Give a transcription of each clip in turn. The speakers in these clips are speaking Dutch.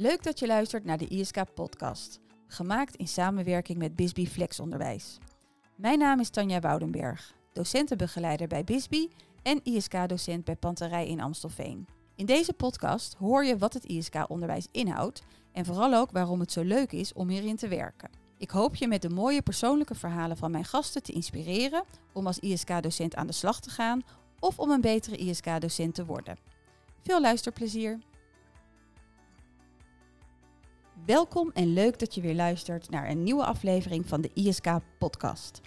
Leuk dat je luistert naar de ISK-podcast, gemaakt in samenwerking met Bisbee Flex Onderwijs. Mijn naam is Tanja Woudenberg, docentenbegeleider bij Bisbee en ISK-docent bij Panterij in Amstelveen. In deze podcast hoor je wat het ISK-onderwijs inhoudt en vooral ook waarom het zo leuk is om hierin te werken. Ik hoop je met de mooie persoonlijke verhalen van mijn gasten te inspireren om als ISK-docent aan de slag te gaan of om een betere ISK-docent te worden. Veel luisterplezier! Welkom en leuk dat je weer luistert naar een nieuwe aflevering van de ISK-podcast.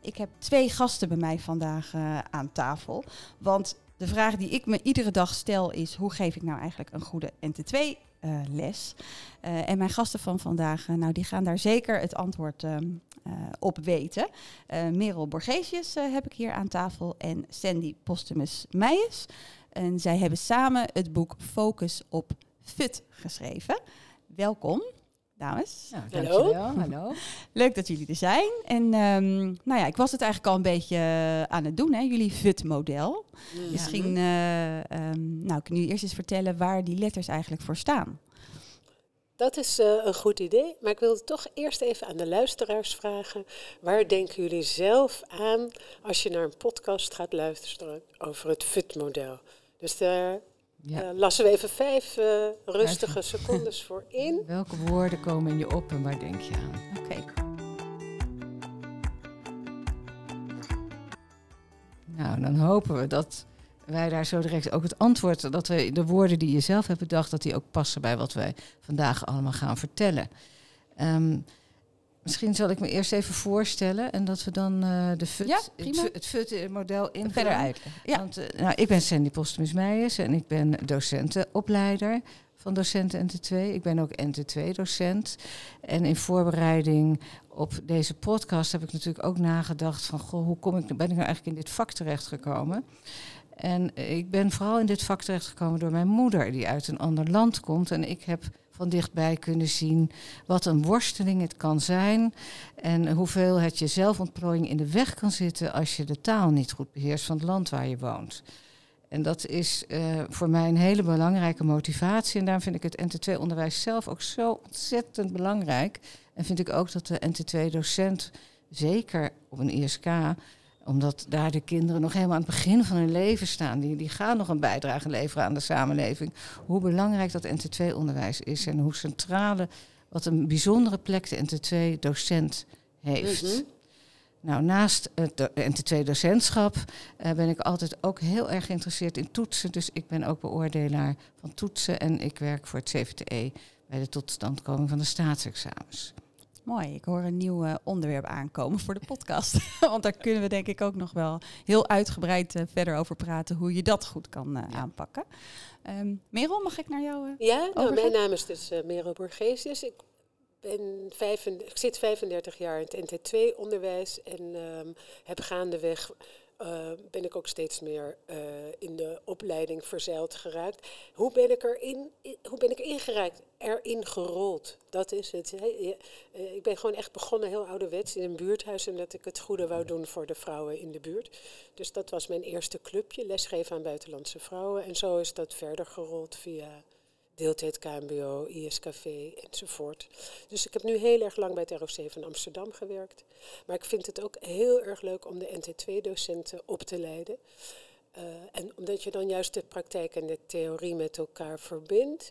Ik heb twee gasten bij mij vandaag uh, aan tafel. Want de vraag die ik me iedere dag stel is: hoe geef ik nou eigenlijk een goede NT2 uh, les. Uh, en mijn gasten van vandaag, nou, die gaan daar zeker het antwoord op weten. Merel Borgesius heb ik hier aan tafel en Sandy Postumus Meijers. En zij hebben samen het boek Focus op FUT geschreven. Welkom dames. Ja, Hallo. Hallo. Leuk dat jullie er zijn. En um, nou ja, ik was het eigenlijk al een beetje aan het doen, hè? jullie VUT-model. Ja. Misschien, uh, um, nou, ik nu eerst eens vertellen waar die letters eigenlijk voor staan. Dat is uh, een goed idee, maar ik wilde toch eerst even aan de luisteraars vragen. Waar denken jullie zelf aan als je naar een podcast gaat luisteren over het FUT-model? Dus daar ja. Uh, lassen we even vijf uh, rustige secondes voor in. Welke woorden komen in je op en waar denk je aan? Oké. Okay. Nou, dan hopen we dat wij daar zo direct ook het antwoord, dat we de woorden die je zelf hebt bedacht, dat die ook passen bij wat wij vandaag allemaal gaan vertellen. Um, Misschien zal ik me eerst even voorstellen en dat we dan uh, de FUT, ja, het, FUT-model in verder uitleggen. Ja. Want, uh, nou, ik ben Sandy Postumus Meijers en ik ben docentenopleider van docenten NT2. Ik ben ook NT2-docent. En in voorbereiding op deze podcast heb ik natuurlijk ook nagedacht van... Goh, hoe kom ik, ben ik nou eigenlijk in dit vak terechtgekomen? En ik ben vooral in dit vak terechtgekomen door mijn moeder... die uit een ander land komt. En ik heb van dichtbij kunnen zien wat een worsteling het kan zijn en hoeveel het je zelfontplooiing in de weg kan zitten als je de taal niet goed beheerst van het land waar je woont. En dat is uh, voor mij een hele belangrijke motivatie. En daarom vind ik het NT2-onderwijs zelf ook zo ontzettend belangrijk. En vind ik ook dat de NT2-docent, zeker op een ISK, omdat daar de kinderen nog helemaal aan het begin van hun leven staan. Die, die gaan nog een bijdrage leveren aan de samenleving. Hoe belangrijk dat NT2-onderwijs is en hoe centrale, wat een bijzondere plek de NT2-docent heeft. Mm -hmm. Nou, naast het NT2-docentschap uh, ben ik altijd ook heel erg geïnteresseerd in toetsen. Dus ik ben ook beoordelaar van toetsen en ik werk voor het CVTE bij de totstandkoming van de staatsexamens. Mooi, ik hoor een nieuw uh, onderwerp aankomen voor de podcast. Want daar kunnen we denk ik ook nog wel heel uitgebreid uh, verder over praten hoe je dat goed kan uh, ja. aanpakken. Um, Merel, mag ik naar jou? ja, nou, mijn naam is dus Merel Borgesius. Ik, ben vijf, ik zit 35 jaar in het NT2-onderwijs en um, heb gaandeweg uh, ben ik ook steeds meer uh, in de opleiding verzeild geraakt. Hoe ben ik erin, hoe ben ik ingeraakt? Erin gerold. Dat is het. He, uh, ik ben gewoon echt begonnen heel ouderwets in een buurthuis en dat ik het goede wou doen voor de vrouwen in de buurt. Dus dat was mijn eerste clubje, lesgeven aan buitenlandse vrouwen. En zo is dat verder gerold via deeltijd KMBO, ISKV enzovoort. Dus ik heb nu heel erg lang bij het ROC van Amsterdam gewerkt. Maar ik vind het ook heel erg leuk om de NT2-docenten op te leiden. Uh, en omdat je dan juist de praktijk en de theorie met elkaar verbindt.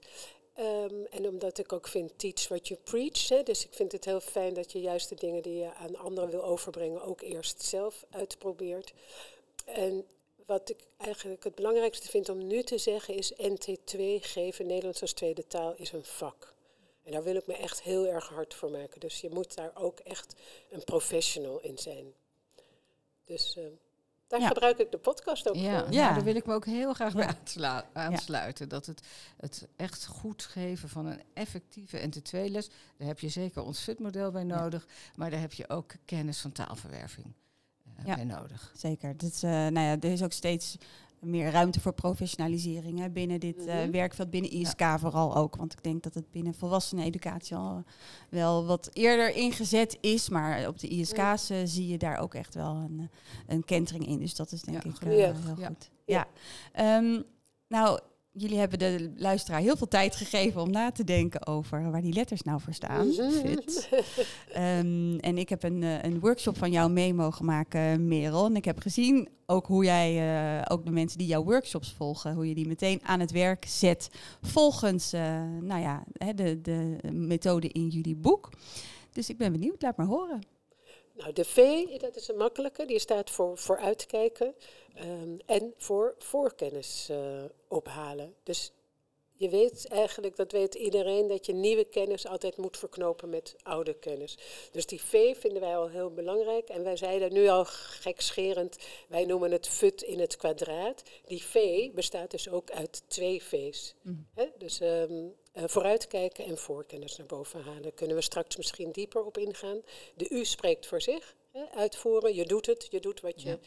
Um, en omdat ik ook vind teach what you preach. Hè, dus ik vind het heel fijn dat je juist de dingen die je aan anderen wil overbrengen ook eerst zelf uitprobeert. En wat ik eigenlijk het belangrijkste vind om nu te zeggen is NT2 geven, Nederlands als tweede taal, is een vak. En daar wil ik me echt heel erg hard voor maken. Dus je moet daar ook echt een professional in zijn. Dus uh, daar ja. gebruik ik de podcast ook ja. voor. Ja, daar wil ik me ook heel graag bij aanslu aansluiten. Dat het, het echt goed geven van een effectieve NT2-les, daar heb je zeker ons FIT-model bij nodig, maar daar heb je ook kennis van taalverwerving ja, bij nodig. Zeker. Dit, uh, nou ja, er is ook steeds meer ruimte voor professionalisering hè, binnen dit uh, mm-hmm. werkveld, binnen ISK ja. vooral ook. Want ik denk dat het binnen volwasseneneducatie al wel wat eerder ingezet is. Maar op de ISK's uh, zie je daar ook echt wel een, een kentering in. Dus dat is denk ja. ik uh, heel goed. Ja. Um, nou, jullie hebben de luisteraar heel veel tijd gegeven om na te denken over waar die letters nou voor staan. Mhm. Fit. Ehm, en ik heb een, eh, een workshop van jou mee mogen maken, Merel. En ik heb gezien ook hoe jij, eh, ook de mensen die jouw workshops volgen, hoe je die meteen aan het werk zet volgens eh, nou ja, de, de methode in jullie boek. Dus ik ben benieuwd, laat maar horen. Nou, de V, dat is een makkelijke, die staat voor vooruitkijken ehm, en voor voorkennis eh, ophalen. Dus je weet eigenlijk, dat weet iedereen, dat je nieuwe kennis altijd moet verknopen met oude kennis. Dus die V vinden wij al heel belangrijk. En wij zeiden nu al gekscherend, wij noemen het FUT in het kwadraat. Die V bestaat dus ook uit twee V's. Mm. Dus ehm, eh, vooruitkijken en voorkennis naar boven halen. Kunnen we straks misschien dieper op ingaan. De U spreekt voor zich. Hè? Uitvoeren, je doet het. Je doet wat je,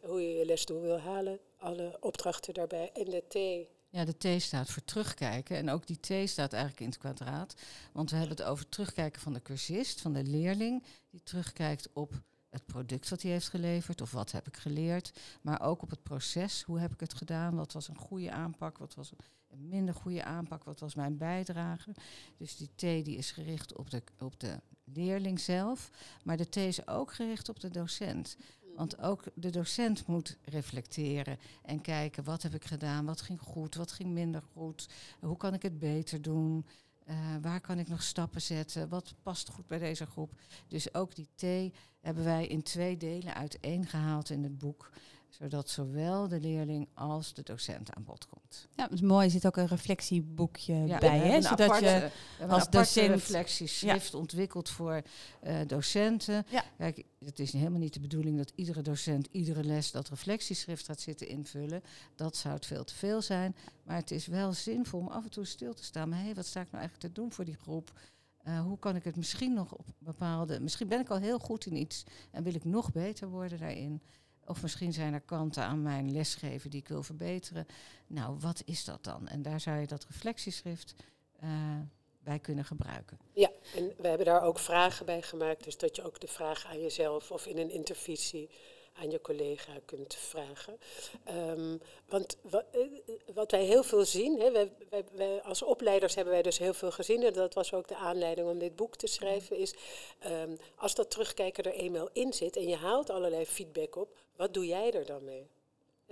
hoe je je lesdoel wil halen. Alle opdrachten daarbij. En de T Ja, de T staat voor terugkijken. En ook die T staat eigenlijk in het kwadraat. Want we hebben het over terugkijken van de cursist, van de leerling. Die terugkijkt op het product wat hij heeft geleverd. Of wat heb ik geleerd. Maar ook op het proces. Hoe heb ik het gedaan? Wat was een goede aanpak? Wat was minder goede aanpak? Wat was mijn bijdrage? Dus die T die is gericht op de, op de leerling zelf. Maar de T is ook gericht op de docent. Want ook de docent moet reflecteren en kijken wat heb ik gedaan, wat ging goed, wat ging minder goed, hoe kan ik het beter doen, eh, waar kan ik nog stappen zetten, wat past goed bij deze groep. Dus ook die T hebben wij in twee delen uiteengehaald in het boek, zodat zowel de leerling als de docent aan bod komt. Ja, dat is mooi. Er zit ook een reflectieboekje Ja, bij, hè? Zodat aparte, je als docent- reflectieschrift ontwikkeld voor eh, docenten. Ja. Kijk, het is helemaal niet de bedoeling dat iedere docent iedere les dat reflectieschrift gaat zitten invullen. Dat zou het veel te veel zijn. Maar het is wel zinvol om af en toe stil te staan. Maar hé, wat sta ik nou eigenlijk te doen voor die groep? Eh, hoe kan ik het misschien nog op bepaalde... Misschien ben ik al heel goed in iets en wil ik nog beter worden daarin. Of misschien zijn er kanten aan mijn lesgeven die ik wil verbeteren. Nou, wat is dat dan? En daar zou je dat reflectieschrift eh, bij kunnen gebruiken. Ja, en we hebben daar ook vragen bij gemaakt. Dus dat je ook de vraag aan jezelf of in een intervisie aan je collega kunt vragen. Ehm, want wa- eh, wat wij heel veel zien, hè, wij, wij- als opleiders hebben wij dus heel veel gezien, en dat was ook de aanleiding om dit boek te schrijven, is ehm, als dat terugkijken er eenmaal in zit en je haalt allerlei feedback op, wat doe jij er dan mee?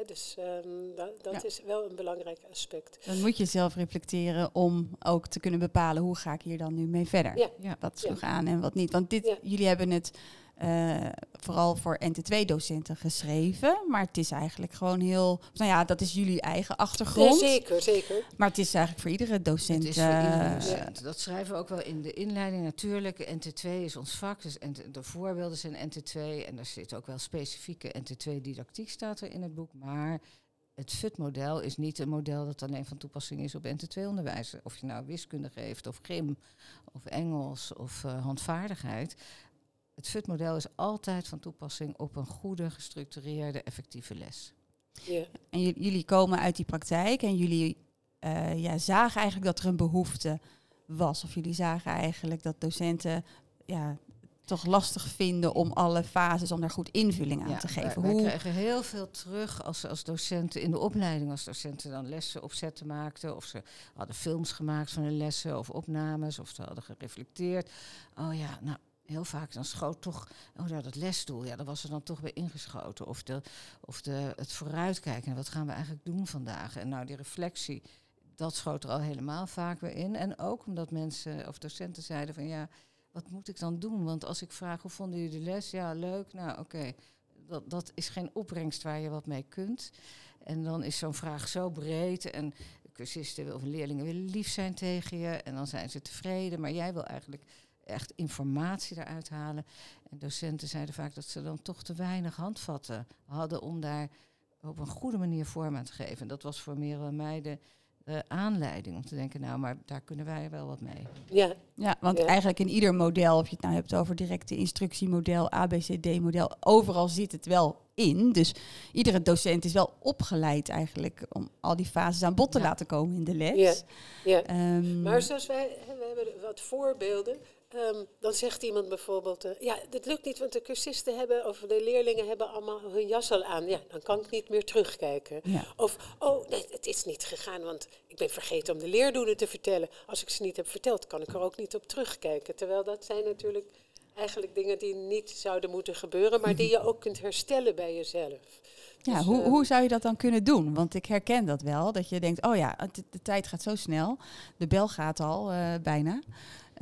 Dus ehm, dat, dat Ja. is wel een belangrijk aspect. dan moet je zelf reflecteren om ook te kunnen bepalen hoe ga ik hier dan nu mee verder. Ja. Ja. Wat sloeg aan en wat niet. Want dit, jullie hebben het eh, vooral voor NT2-docenten geschreven. Maar het is eigenlijk gewoon heel... Nou ja, dat is jullie eigen Ja, achtergrond. zeker, zeker. maar het is eigenlijk voor iedere docent... Het is voor iedere eh, docent. Dat schrijven we ook wel in de inleiding natuurlijk. NT2 is ons vak, dus NT de voorbeelden zijn NT2. En er zit ook wel specifieke NT2-didactiek staat er in het boek. Maar het FUT-model is niet een model dat alleen van toepassing is op NT2-onderwijs. Of je nou wiskunde geeft, of gym, of Engels, of eh, handvaardigheid. Het FUT-model is altijd van toepassing op een goede, gestructureerde, effectieve les. Ja. En jullie komen uit die praktijk en jullie eh, ja, zagen eigenlijk dat er een behoefte was. Of jullie zagen eigenlijk dat docenten ja, toch lastig vinden om alle fases, om daar goed invulling aan Ja, te geven. Wij, Hoe, kregen heel veel terug als, als docenten in de opleiding, als docenten dan lessen opzetten maakten. Of ze hadden films gemaakt van hun lessen of opnames, of ze hadden gereflecteerd. Oh ja, nou. Heel vaak dan schoot toch, oh ja, dat lesdoel, ja, daar was er dan toch bij ingeschoten. Of, de, of de, het vooruitkijken, wat gaan we eigenlijk doen vandaag? En nou, die reflectie, dat schoot er al helemaal vaak weer in. En ook omdat mensen of docenten zeiden van ja, wat moet ik dan doen? Want als ik vraag, hoe vonden jullie de les? Ja, leuk, nou oké dat, dat is geen opbrengst waar je wat mee kunt. En dan is zo'n vraag zo breed. En cursisten of leerlingen willen lief zijn tegen je. En dan zijn ze tevreden. Maar jij wil eigenlijk echt informatie eruit halen. En docenten zeiden vaak dat ze dan toch te weinig handvatten hadden om daar op een goede manier vorm aan te geven. En dat was voor Merel en mij de, de aanleiding om te denken, nou, maar daar kunnen wij wel wat mee. Ja, ja, want Ja. eigenlijk in ieder model, of je het nou hebt over directe instructiemodel, ABCD-model, overal zit het wel in. Dus iedere docent is wel opgeleid eigenlijk om al die fases aan bod te Ja. laten komen in de les. Ja. ja. Ehm, Maar zoals wij, we hebben wat voorbeelden. Ehm, dan zegt iemand bijvoorbeeld, eh, ja, dat lukt niet, want de cursisten hebben, of de leerlingen hebben allemaal hun jas al aan. Ja, dan kan ik niet meer terugkijken. Ja. Of, oh, nee, het is niet gegaan, want ik ben vergeten om de leerdoelen te vertellen. Als ik ze niet heb verteld, kan ik er ook niet op terugkijken. Terwijl dat zijn natuurlijk eigenlijk dingen die niet zouden moeten gebeuren, maar die je ook kunt herstellen bij jezelf. Ja, Dus, hoe, eh, hoe zou je dat dan kunnen doen? Want ik herken dat wel, dat je denkt, oh ja, de, tijd gaat zo snel, de bel gaat al eh, bijna.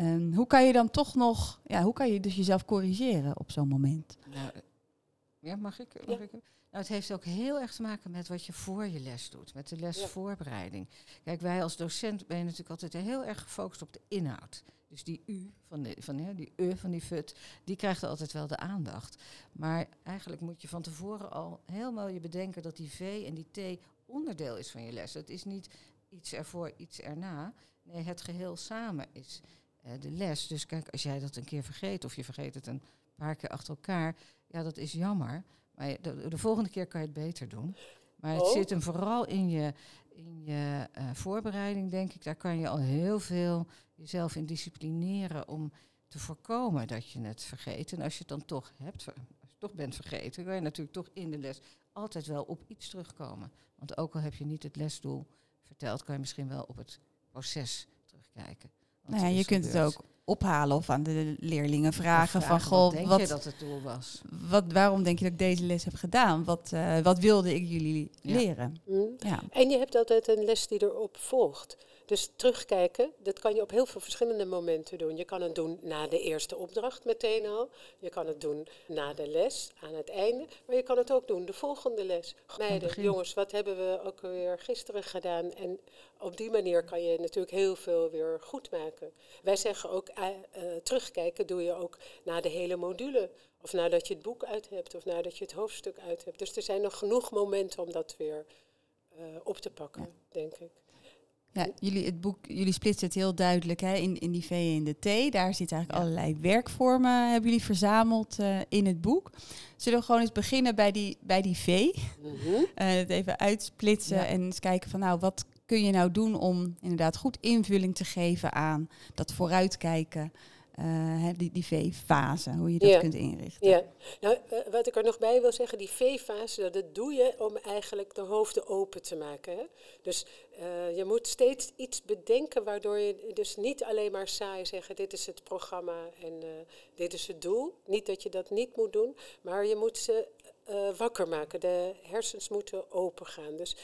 Ehm, hoe kan je dan toch nog, ja, hoe kan je dus jezelf corrigeren op zo'n moment? Nou, ja, mag ik? Mag Ja. ik? Nou, het heeft ook heel erg te maken met wat je voor je les doet, met de lesvoorbereiding. Kijk, wij als docent ben je natuurlijk altijd heel erg gefocust op de inhoud. Dus die U van, de, van ja, die E van die FUT, die krijgt altijd wel de aandacht. Maar eigenlijk moet je van tevoren al helemaal je bedenken dat die V en die T onderdeel is van je les. Het is niet iets ervoor, iets erna. Nee, het geheel samen is eh, de les. Dus kijk, als jij dat een keer vergeet of je vergeet het een paar keer achter elkaar, ja, dat is jammer. Maar de, de volgende keer kan je het beter doen. Maar het Oh. zit hem vooral in je, in je eh, voorbereiding, denk ik. Daar kan je al heel veel jezelf in disciplineren om te voorkomen dat je het vergeet. En als je het dan toch hebt, als je toch bent vergeten, kan je natuurlijk toch in de les altijd wel op iets terugkomen. Want ook al heb je niet het lesdoel verteld, kan je misschien wel op het proces terugkijken. Nou ja, je kunt het ook ophalen of aan de leerlingen vragen, van, wat goh, denk wat, je dat het doel was? wat, waarom denk je dat ik deze les heb gedaan? Wat, eh, wat wilde ik jullie Ja. leren? hm. Ja. En je hebt altijd een les die erop volgt. Dus terugkijken, dat kan je op heel veel verschillende momenten doen. Je kan het doen na de eerste opdracht meteen al. Je kan het doen na de les, aan het einde. Maar je kan het ook doen de volgende les. Meiden, jongens, wat hebben we ook weer gisteren gedaan? En op die manier kan je natuurlijk heel veel weer goed maken. Wij zeggen ook, eh, eh, terugkijken doe je ook na de hele module. Of nadat je het boek uit hebt, of nadat je het hoofdstuk uit hebt. Dus er zijn nog genoeg momenten om dat weer eh, op te pakken, denk ik. Ja, jullie, het boek, jullie splitsen het heel duidelijk hè, in, in die V en de T. Daar zitten eigenlijk Ja. allerlei werkvormen, hebben jullie verzameld eh, in het boek. Zullen we gewoon eens beginnen bij die, bij die V? Mhm. Eh, het even uitsplitsen Ja. en eens kijken van nou, wat kun je nou doen om inderdaad goed invulling te geven aan dat vooruitkijken, eh, die, die V-fase, hoe je dat Ja. kunt inrichten. Ja, nou, eh, wat ik er nog bij wil zeggen, die V-fase, dat doe je om eigenlijk de hoofden open te maken. Hè? Dus eh, je moet steeds iets bedenken waardoor je dus niet alleen maar saai zeggen, dit is het programma en dit is het doel. Niet dat je dat niet moet doen, maar je moet ze wakker maken. De hersens moeten open gaan. Dus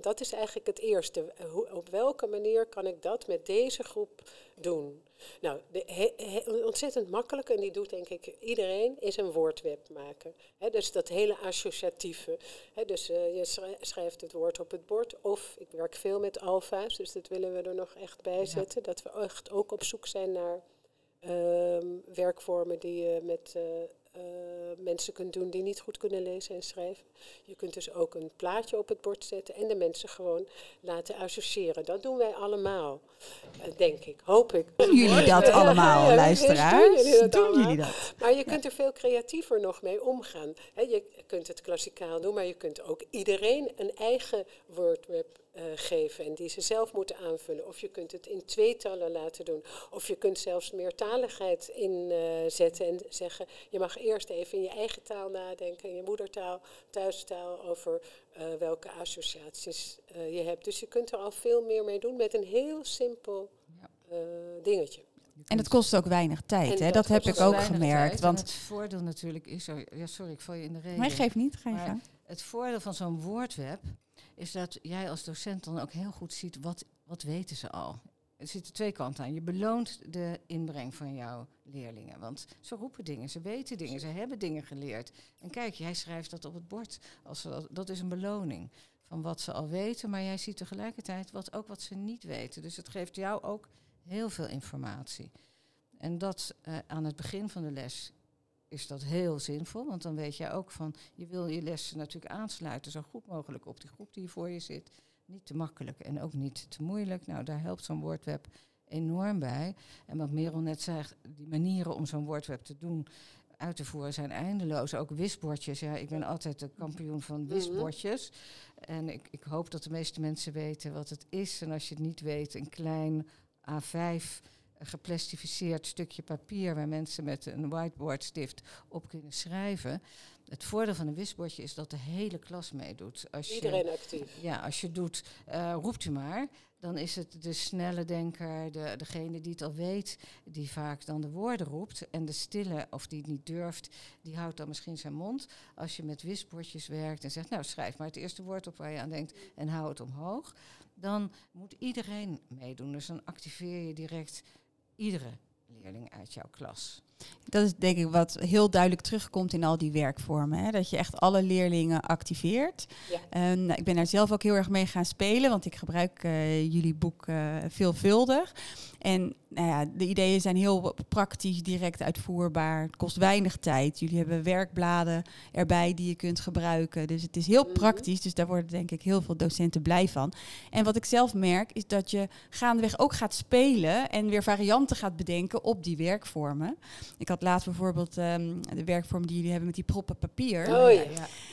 dat is eigenlijk het eerste. Hoe, op welke manier kan ik dat met deze groep doen? Nou, de, he- he- ontzettend makkelijk, en die doet denk ik iedereen, is een woordweb maken. Dus dat hele associatieve. Dus eh, je schrij- schrijft het woord op het bord. Of ik werk veel met alfa's, dus dat willen we er nog echt bij Ja. zetten. Dat we echt ook op zoek zijn naar ehm, werkvormen die je met eh, mensen kunt doen die niet goed kunnen lezen en schrijven. Je kunt dus ook een plaatje op het bord zetten en de mensen gewoon laten associëren. Dat doen wij allemaal, eh, denk ik, hoop ik. Doen jullie dat allemaal, ja, luisteraars? doen jullie dat Doen allemaal? jullie dat? Maar je kunt er veel creatiever nog mee omgaan. Je kunt het klassikaal doen, maar je kunt ook iedereen een eigen wordweb eh, geven en die ze zelf moeten aanvullen. Of je kunt het in tweetallen laten doen. Of je kunt zelfs meertaligheid inzetten en zeggen: je mag eerst even in je eigen taal nadenken, in je moedertaal, thuistaal, over eh, welke associaties eh, je hebt. Dus je kunt er al veel meer mee doen met een heel simpel Ja. eh, dingetje. En het kost ook weinig tijd, hè? dat dat heb ik ook gemerkt. tijd. Want het voordeel natuurlijk is, ja, sorry, ik val je in de reden. maar geef niet, ga je Maar- gang. Het voordeel van zo'n woordweb is dat jij als docent dan ook heel goed ziet wat, wat weten ze al. Er zitten twee kanten aan. Je beloont de inbreng van jouw leerlingen. Want ze roepen dingen, ze weten dingen, ze hebben dingen geleerd. En kijk, jij schrijft dat op het bord. Als dat, dat is een beloning van wat ze al weten. Maar jij ziet tegelijkertijd wat, ook wat ze niet weten. Dus het geeft jou ook heel veel informatie. En dat eh, aan het begin van de les is dat heel zinvol. Want dan weet jij ook van, je wil je lessen natuurlijk aansluiten zo goed mogelijk op die groep die voor je zit. Niet te makkelijk en ook niet te moeilijk. Nou, daar helpt zo'n woordweb enorm bij. En wat Merel net zei, die manieren om zo'n woordweb te doen, uit te voeren zijn eindeloos. Ook wisbordjes. Ja, ik ben altijd de kampioen van wisbordjes. En ik, ik hoop dat de meeste mensen weten wat het is. En als je het niet weet, een klein A5 eh, geplastificeerd stukje papier waar mensen met een whiteboardstift op kunnen schrijven. Het voordeel van een wisbordje is dat de hele klas meedoet. Als Iedereen actief. Ja, als je doet, uh, roept u maar. Dan is het de snelle denker, de, degene die het al weet, die vaak dan de woorden roept. En de stille, of die het niet durft, die houdt dan misschien zijn mond. Als je met wisbordjes werkt en zegt, nou schrijf maar het eerste woord op waar je aan denkt en hou het omhoog. Dan moet iedereen meedoen. Dus dan activeer je direct iedere leerling uit jouw klas. Dat is denk ik wat heel duidelijk terugkomt in al die werkvormen. Hè? Dat je echt alle leerlingen activeert. Ja. Nou, ik ben daar zelf ook heel erg mee gaan spelen, want ik gebruik uh, jullie boek uh, veelvuldig. En nou ja, de ideeën zijn heel praktisch, direct uitvoerbaar. Het kost weinig tijd. Jullie hebben werkbladen erbij die je kunt gebruiken. Dus het is heel mhm. praktisch. Dus daar worden denk ik heel veel docenten blij van. En wat ik zelf merk, is dat je gaandeweg ook gaat spelen en weer varianten gaat bedenken op die werkvormen. Ik had laatst bijvoorbeeld um, de werkvorm die jullie hebben met die proppen papier. Oh, ja.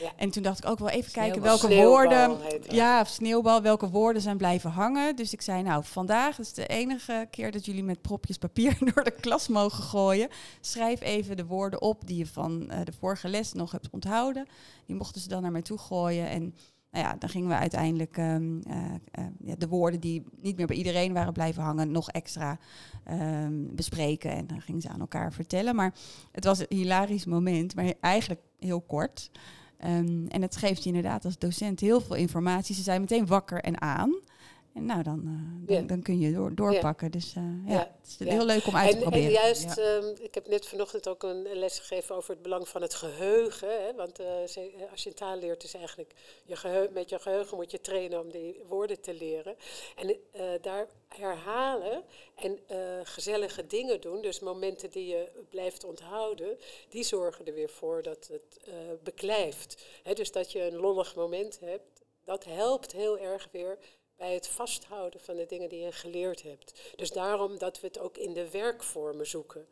Ja. En toen dacht ik ook wel even kijken welke woorden. Ja, of sneeuwbal, welke woorden zijn blijven hangen. Dus ik zei, nou, vandaag is de enige keer dat jullie met propjes papier door de klas mogen gooien. Schrijf even de woorden op die je van uh, de vorige les nog hebt onthouden. Die mochten ze dan naar mij toe gooien. En nou ja, dan gingen we uiteindelijk uh, uh, ja, de woorden die niet meer bij iedereen waren blijven hangen, nog extra um, bespreken. En dan gingen ze aan elkaar vertellen. Maar het was een hilarisch moment, maar eigenlijk heel kort. Um, en het geeft je inderdaad als docent heel veel informatie. Ze zijn meteen wakker en aan. En nou, dan, uh, dan, dan, kun je door, doorpakken. Dus uh, ja, het is heel leuk om uit te proberen. En juist, um, ik heb net vanochtend ook een les gegeven over het belang van het geheugen. Hè? Want uh, als je een taal leert, is eigenlijk je geheugen, met je geheugen moet je trainen om die woorden te leren. En daar herhalen en gezellige dingen doen, dus momenten die je blijft onthouden, die zorgen er weer voor dat het beklijft. Hè? Dus dat je een lollig moment hebt, dat helpt heel erg weer bij het vasthouden van de dingen die je geleerd hebt. Dus daarom dat we het ook in de werkvormen zoeken.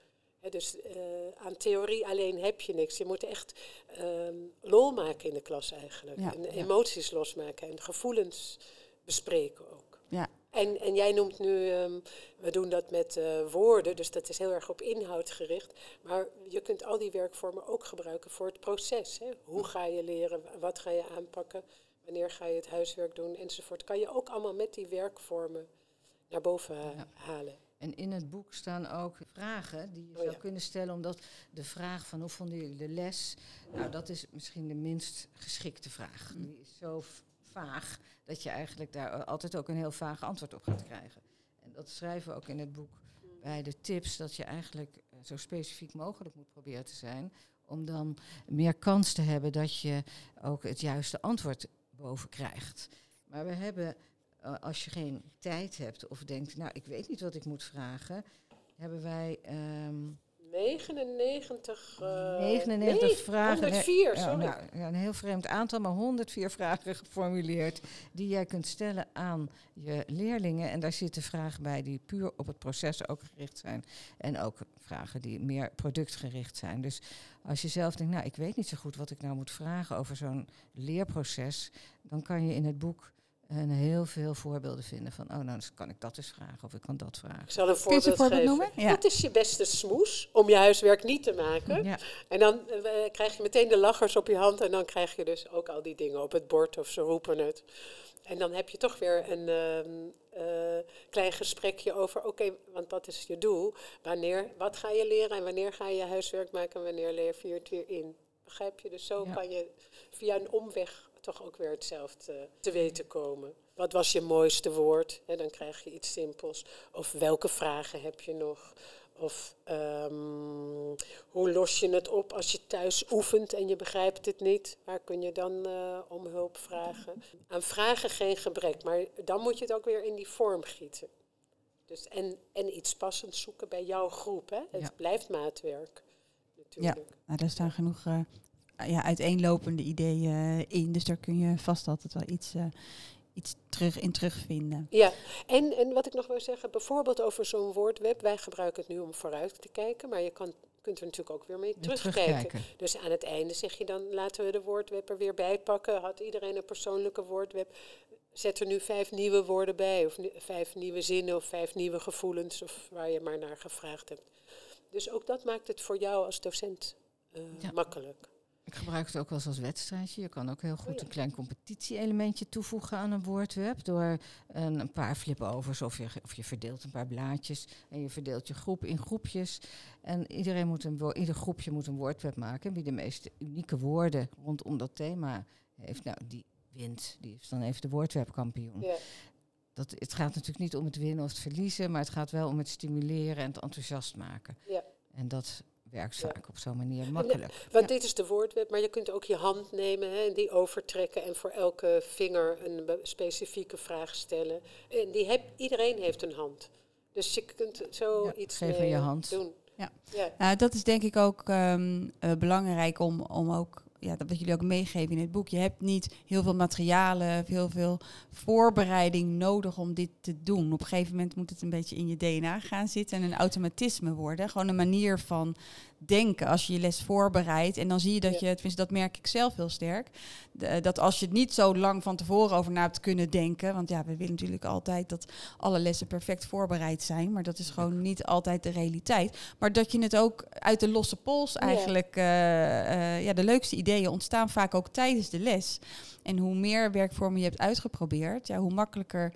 dus uh, aan theorie alleen heb je niks. Je moet echt um, lol maken in de klas eigenlijk. en emoties losmaken en gevoelens bespreken ook. Ja. En, en jij noemt nu, um, we doen dat met uh, woorden, dus dat is heel erg op inhoud gericht. Maar je kunt al die werkvormen ook gebruiken voor het proces. Hè? Hoe ga je leren? Wat ga je aanpakken? Wanneer ga je het huiswerk doen enzovoort. Kan je ook allemaal met die werkvormen naar boven halen. En in het boek staan ook vragen die je oh zou kunnen stellen, omdat de vraag van hoe vonden jullie de les, nou dat is misschien de minst geschikte vraag. Mm. Die is zo vaag dat je eigenlijk daar altijd ook een heel vaag antwoord op gaat krijgen. En dat schrijven we ook in het boek bij de tips, dat je eigenlijk eh, zo specifiek mogelijk moet proberen te zijn, om dan meer kans te hebben dat je ook het juiste antwoord boven krijgt. Maar we hebben, eh, als je geen tijd hebt of denkt, nou ik weet niet wat ik moet vragen, hebben wij. Um, 99, uh, 99 nee, vragen. 104, sorry. Ja, nou, ja, een heel vreemd aantal, maar 104 vragen geformuleerd die jij kunt stellen aan je leerlingen. En daar zitten vragen bij die puur op het proces ook gericht zijn. En ook vragen die meer productgericht zijn. Dus als je zelf denkt, nou ik weet niet zo goed wat ik nou moet vragen over zo'n leerproces, dan kan je in het boek en heel veel voorbeelden vinden van, oh nou, dan kan ik dat eens vragen of ik kan dat vragen. Ik zal een voorbeeld, een voorbeeld noemen. Ja. Wat is je beste smoes om je huiswerk niet te maken? Ja. En dan uh, krijg je meteen de lachers op je hand en dan krijg je dus ook al die dingen op het bord of ze roepen het. En dan heb je toch weer een uh, uh, klein gesprekje over, oké, want wat is je doel? Wanneer, wat ga je leren en wanneer ga je huiswerk maken en wanneer leer je het weer in? Begrijp je? Dus zo kan je via een omweg toch ook weer hetzelfde te weten komen. Wat was je mooiste woord? dan krijg je iets simpels. Of welke vragen heb je nog? Of um, hoe los je het op als je thuis oefent en je begrijpt het niet? Waar kun je dan uh, om hulp vragen? Aan vragen geen gebrek, maar dan moet je het ook weer in die vorm gieten. Dus en, en iets passends zoeken bij jouw groep. Hè? Het blijft maatwerk. Natuurlijk. Ja, nou, daar staan genoeg uh, ja, uiteenlopende ideeën in. Dus daar kun je vast altijd wel iets, uh, iets terug in terugvinden. Ja, en, en wat ik nog wil zeggen, bijvoorbeeld over zo'n woordweb. Wij gebruiken het nu om vooruit te kijken, maar je kan, kunt er natuurlijk ook weer mee terugkijken. Dus aan het einde zeg je dan, laten we de woordweb er weer bij pakken. Had iedereen een persoonlijke woordweb? zet er nu vijf nieuwe woorden bij, of vijf nieuwe zinnen, of vijf nieuwe gevoelens, of waar je maar naar gevraagd hebt. Dus ook dat maakt het voor jou als docent uh, makkelijk. Ik gebruik het ook wel eens als wedstrijdje. Je kan ook heel goed oh een klein competitie-elementje toevoegen aan een woordweb. Door een, een paar flip-overs of je, of je verdeelt een paar blaadjes. En je verdeelt je groep in groepjes. En iedereen moet een ieder groepje moet een woordweb maken. Wie de meest unieke woorden rondom dat thema heeft, nou, die wint. Die is dan even de woordwebkampioen. Ja. Dat, het gaat natuurlijk niet om het winnen of het verliezen, maar het gaat wel om het stimuleren en het enthousiast maken. Ja. En dat werkt vaak op zo'n manier makkelijk. want dit is de woordweb, maar je kunt ook je hand nemen hè, en die overtrekken en voor elke vinger een specifieke vraag stellen. En die heb, iedereen heeft een hand. Dus je kunt zo iets geven je hand. doen. Ja. ja. Nou, dat is denk ik ook um, uh, belangrijk om, om ook ja, dat wat jullie ook meegeven in het boek. Je hebt niet heel veel materialen, heel veel voorbereiding nodig om dit te doen. Op een gegeven moment moet het een beetje in je DNA gaan zitten en een automatisme worden. Gewoon een manier van denken als je je les voorbereidt. En dan zie je dat je, tenminste dat merk ik zelf heel sterk, dat als je het niet zo lang van tevoren over na hebt kunnen denken, want ja, we willen natuurlijk altijd dat alle lessen perfect voorbereid zijn, maar dat is gewoon niet altijd de realiteit. Maar dat je het ook uit de losse pols eigenlijk, ja, uh, ja de leukste ideeën ontstaan vaak ook tijdens de les. En hoe meer werkvormen je hebt uitgeprobeerd, ja, hoe makkelijker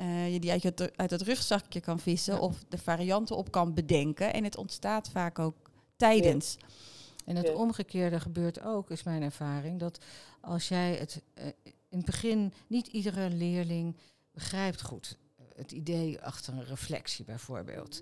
uh, je die uit het, uit het rugzakje kan vissen of de varianten op kan bedenken. En het ontstaat vaak ook tijdens. En het omgekeerde gebeurt ook, is mijn ervaring, dat als jij het uh, in het begin niet iedere leerling begrijpt goed. Het idee achter een reflectie bijvoorbeeld.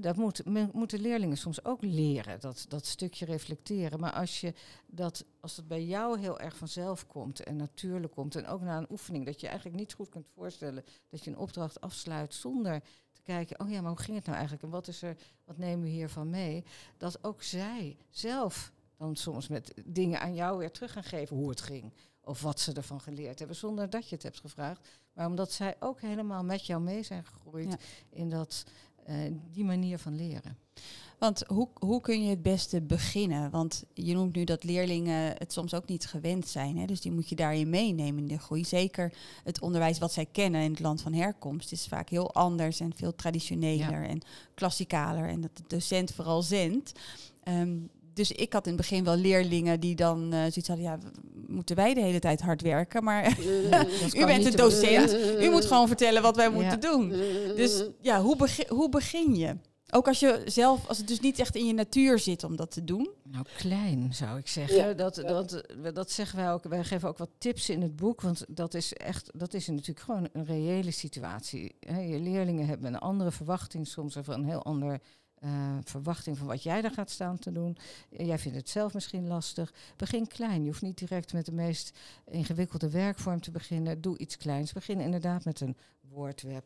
Dat moet, moeten leerlingen soms ook leren, dat, dat stukje reflecteren. Maar als, je dat, als het bij jou heel erg vanzelf komt en natuurlijk komt, en ook na een oefening, dat je eigenlijk niet goed kunt voorstellen dat je een opdracht afsluit zonder kijken, oh ja, maar hoe ging het nou eigenlijk en wat is er, wat nemen we hiervan mee? Dat ook zij zelf dan soms met dingen aan jou weer terug gaan geven hoe het ging. Of wat ze ervan geleerd hebben, zonder dat je het hebt gevraagd. Maar omdat zij ook helemaal met jou mee zijn gegroeid in dat, die manier van leren. Want hoe, hoe kun je het beste beginnen? Want je noemt nu dat leerlingen het soms ook niet gewend zijn. Hè? Dus die moet je daarin meenemen in de groei. Zeker het onderwijs wat zij kennen in het land van herkomst is vaak heel anders en veel traditioneler en klassikaler. En dat de docent vooral zendt. Ehm, dus ik had in het begin wel leerlingen die dan uh, zoiets hadden, ja, moeten wij de hele tijd hard werken, maar u bent de docent, u moet gewoon vertellen wat wij moeten doen. Dus ja, hoe, begin, hoe begin je? Ook als je zelf, als het dus niet echt in je natuur zit om dat te doen. Nou, klein zou ik zeggen. Dat, dat, dat zeggen wij ook. Wij geven ook wat tips in het boek. Want dat is echt, dat is natuurlijk gewoon een reële situatie. je leerlingen hebben een andere verwachting soms of een heel ander uh, verwachting van wat jij daar gaat staan te doen. Jij vindt het zelf misschien lastig. Begin klein. Je hoeft niet direct met de meest ingewikkelde werkvorm te beginnen. Doe iets kleins. Begin inderdaad met een woordweb.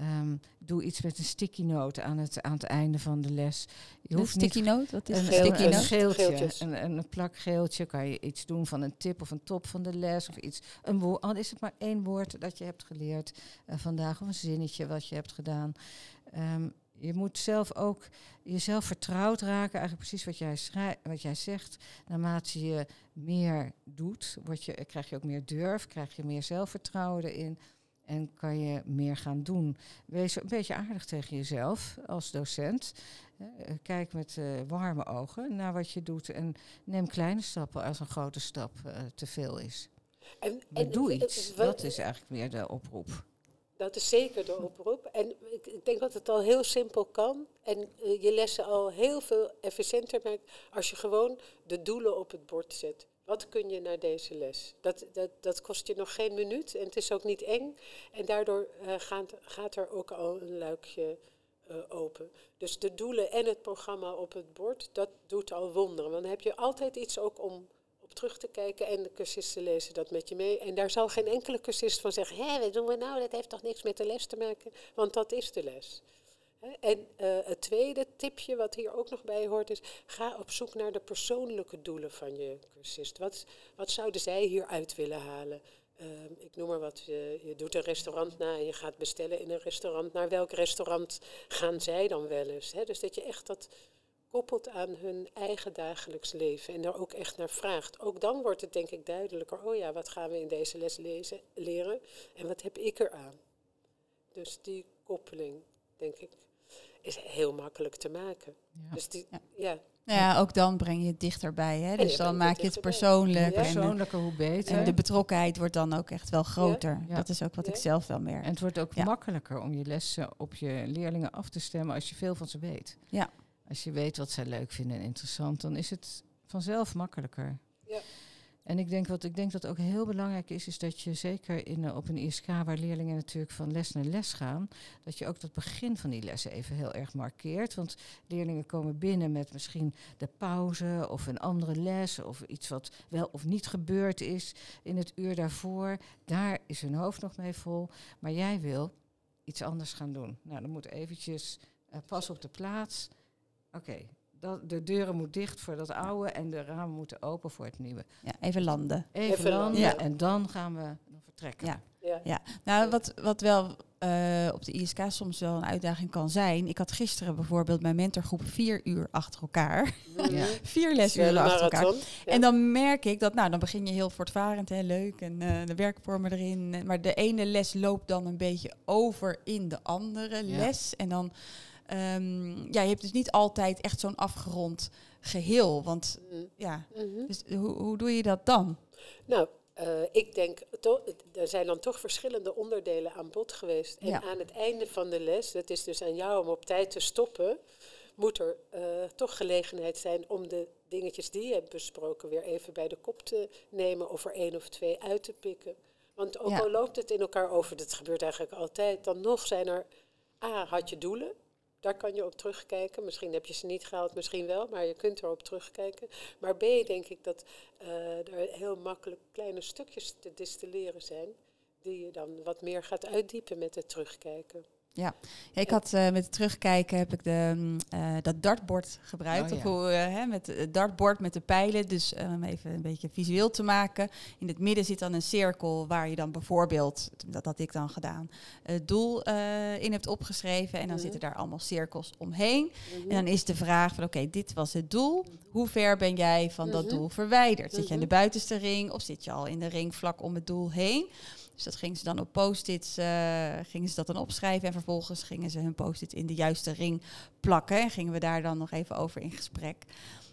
Um, doe iets met een sticky note aan het, aan het einde van de les. Je hoeft een sticky note? Wat is een, sticky een, geeltje. Een, een, plak geeltje. Kan je iets doen van een tip of een top van de les. Of iets. Een woord, al is het maar één woord dat je hebt geleerd uh, vandaag. Of een zinnetje wat je hebt gedaan. Um, je moet zelf ook jezelf vertrouwd raken. Eigenlijk precies wat jij, wat jij zegt. Naarmate je meer doet, word je, krijg je ook meer durf. Krijg je meer zelfvertrouwen erin. En kan je meer gaan doen. Wees een beetje aardig tegen jezelf als docent. Eh, kijk met uh, warme ogen naar wat je doet. En neem kleine stappen als een grote stap uh, te veel is. En, en doe iets. Dat is eigenlijk meer de oproep. Dat is zeker de oproep. En ik, denk dat het al heel simpel kan. En je lessen al heel veel efficiënter maakt als je gewoon de doelen op het bord zet. Wat kun je naar deze les? Dat, dat, dat kost je nog geen minuut en het is ook niet eng. En daardoor uh, gaat, gaat, er ook al een luikje uh, open. Dus de doelen en het programma op het bord, dat doet al wonderen. Want dan heb je altijd iets ook om op terug te kijken en de cursisten lezen dat met je mee. En daar zal geen enkele cursist van zeggen, hé, wat doen we nou? Dat heeft toch niks met de les te maken? Want dat is de les. En uh, het tweede tipje wat hier ook nog bij hoort is, ga op zoek naar de persoonlijke doelen van je cursist. Wat, wat zouden zij hieruit willen halen? Uh, ik noem maar wat, je, je, doet een restaurant na en je gaat bestellen in een restaurant. Naar welk restaurant gaan zij dan wel eens? Hè? Dus dat je echt dat koppelt aan hun eigen dagelijks leven en er ook echt naar vraagt. Ook dan wordt het denk ik duidelijker, oh ja, wat gaan we in deze les lezen, leren en wat heb ik eraan? Dus die koppeling, denk ik, is heel makkelijk te maken. Ja. Dus die, Ja. ja. Nou ja, ook dan breng je het dichterbij. Hè? Dus dan maak je het persoonlijk. Ja. Persoonlijker, hoe beter. en de betrokkenheid wordt dan ook echt wel groter. Ja. Dat is ook wat ik zelf wel merk. En het wordt ook Ja. makkelijker om je lessen op je leerlingen af te stemmen als je veel van ze weet. Ja. Als je weet wat zij leuk vinden en interessant, dan is het vanzelf makkelijker. Ja. En ik denk wat ik denk dat ook heel belangrijk is, is dat je zeker in, eh, op een ISK waar leerlingen natuurlijk van les naar les gaan, dat je ook dat begin van die lessen even heel erg markeert. Want leerlingen komen binnen met misschien de pauze of een andere les of iets wat wel of niet gebeurd is in het uur daarvoor. Daar is hun hoofd nog mee vol. Maar jij wil iets anders gaan doen. Nou, dan moet eventjes eh, pas op de plaats. Oké, dat- de deuren moeten dicht voor dat oude en de ramen moeten open voor het nieuwe. Ja, even landen. Even, Even landen. Ja. en dan gaan we vertrekken. Ja. Ja. Nou, wat, wat wel eh, op de ISK soms wel een uitdaging kan zijn. Ik had gisteren bijvoorbeeld mijn mentorgroep vier uur achter elkaar. Ja. vier lesuren achter elkaar. En dan merk ik dat, nou, dan begin je heel voortvarend, hè, leuk en eh, de werkvormen erin. Maar de ene les loopt dan een beetje over in de andere Ja. les. En dan, ehm, ja, je hebt dus niet altijd echt zo'n afgerond geheel. Want, Mhm. ja, Mhm. dus hoe, hoe doe je dat dan? Nou, eh, ik denk, er zijn dan toch verschillende onderdelen aan bod geweest. En Ja. aan het einde van de les, dat is dus aan jou om op tijd te stoppen, moet er eh, toch gelegenheid zijn om de dingetjes die je hebt besproken weer even bij de kop te nemen of er één of twee uit te pikken. Want ook Ja. al loopt het in elkaar over, dat gebeurt eigenlijk altijd, dan nog zijn er, A, had je doelen. Daar kan je op terugkijken. Misschien heb je ze niet gehaald, misschien wel, maar je kunt erop terugkijken. Maar B, denk ik dat eh, er heel makkelijk kleine stukjes te distilleren zijn, die je dan wat meer gaat uitdiepen met het terugkijken. Ja, ik had eh, met het terugkijken heb ik de, mm, eh, dat dartbord gebruikt. Oh, of hoe, eh, hè, met het dartbord met de pijlen. Dus om even een beetje visueel te maken. In het midden zit dan een cirkel waar je dan bijvoorbeeld, dat had ik dan gedaan, het doel in hebt opgeschreven. En dan Mhm. zitten daar allemaal cirkels omheen. Mhm. En dan is de vraag van oké, dit was het doel. Hoe ver ben jij van dat Mhm. doel verwijderd? Zit je aan de buitenste ring of zit je al in de ring vlak om het doel heen? Dus dat gingen ze dan op post-its gingen ze dat dan opschrijven. En vervolgens gingen ze hun post-it in de juiste ring plakken. En gingen we daar dan nog even over in gesprek.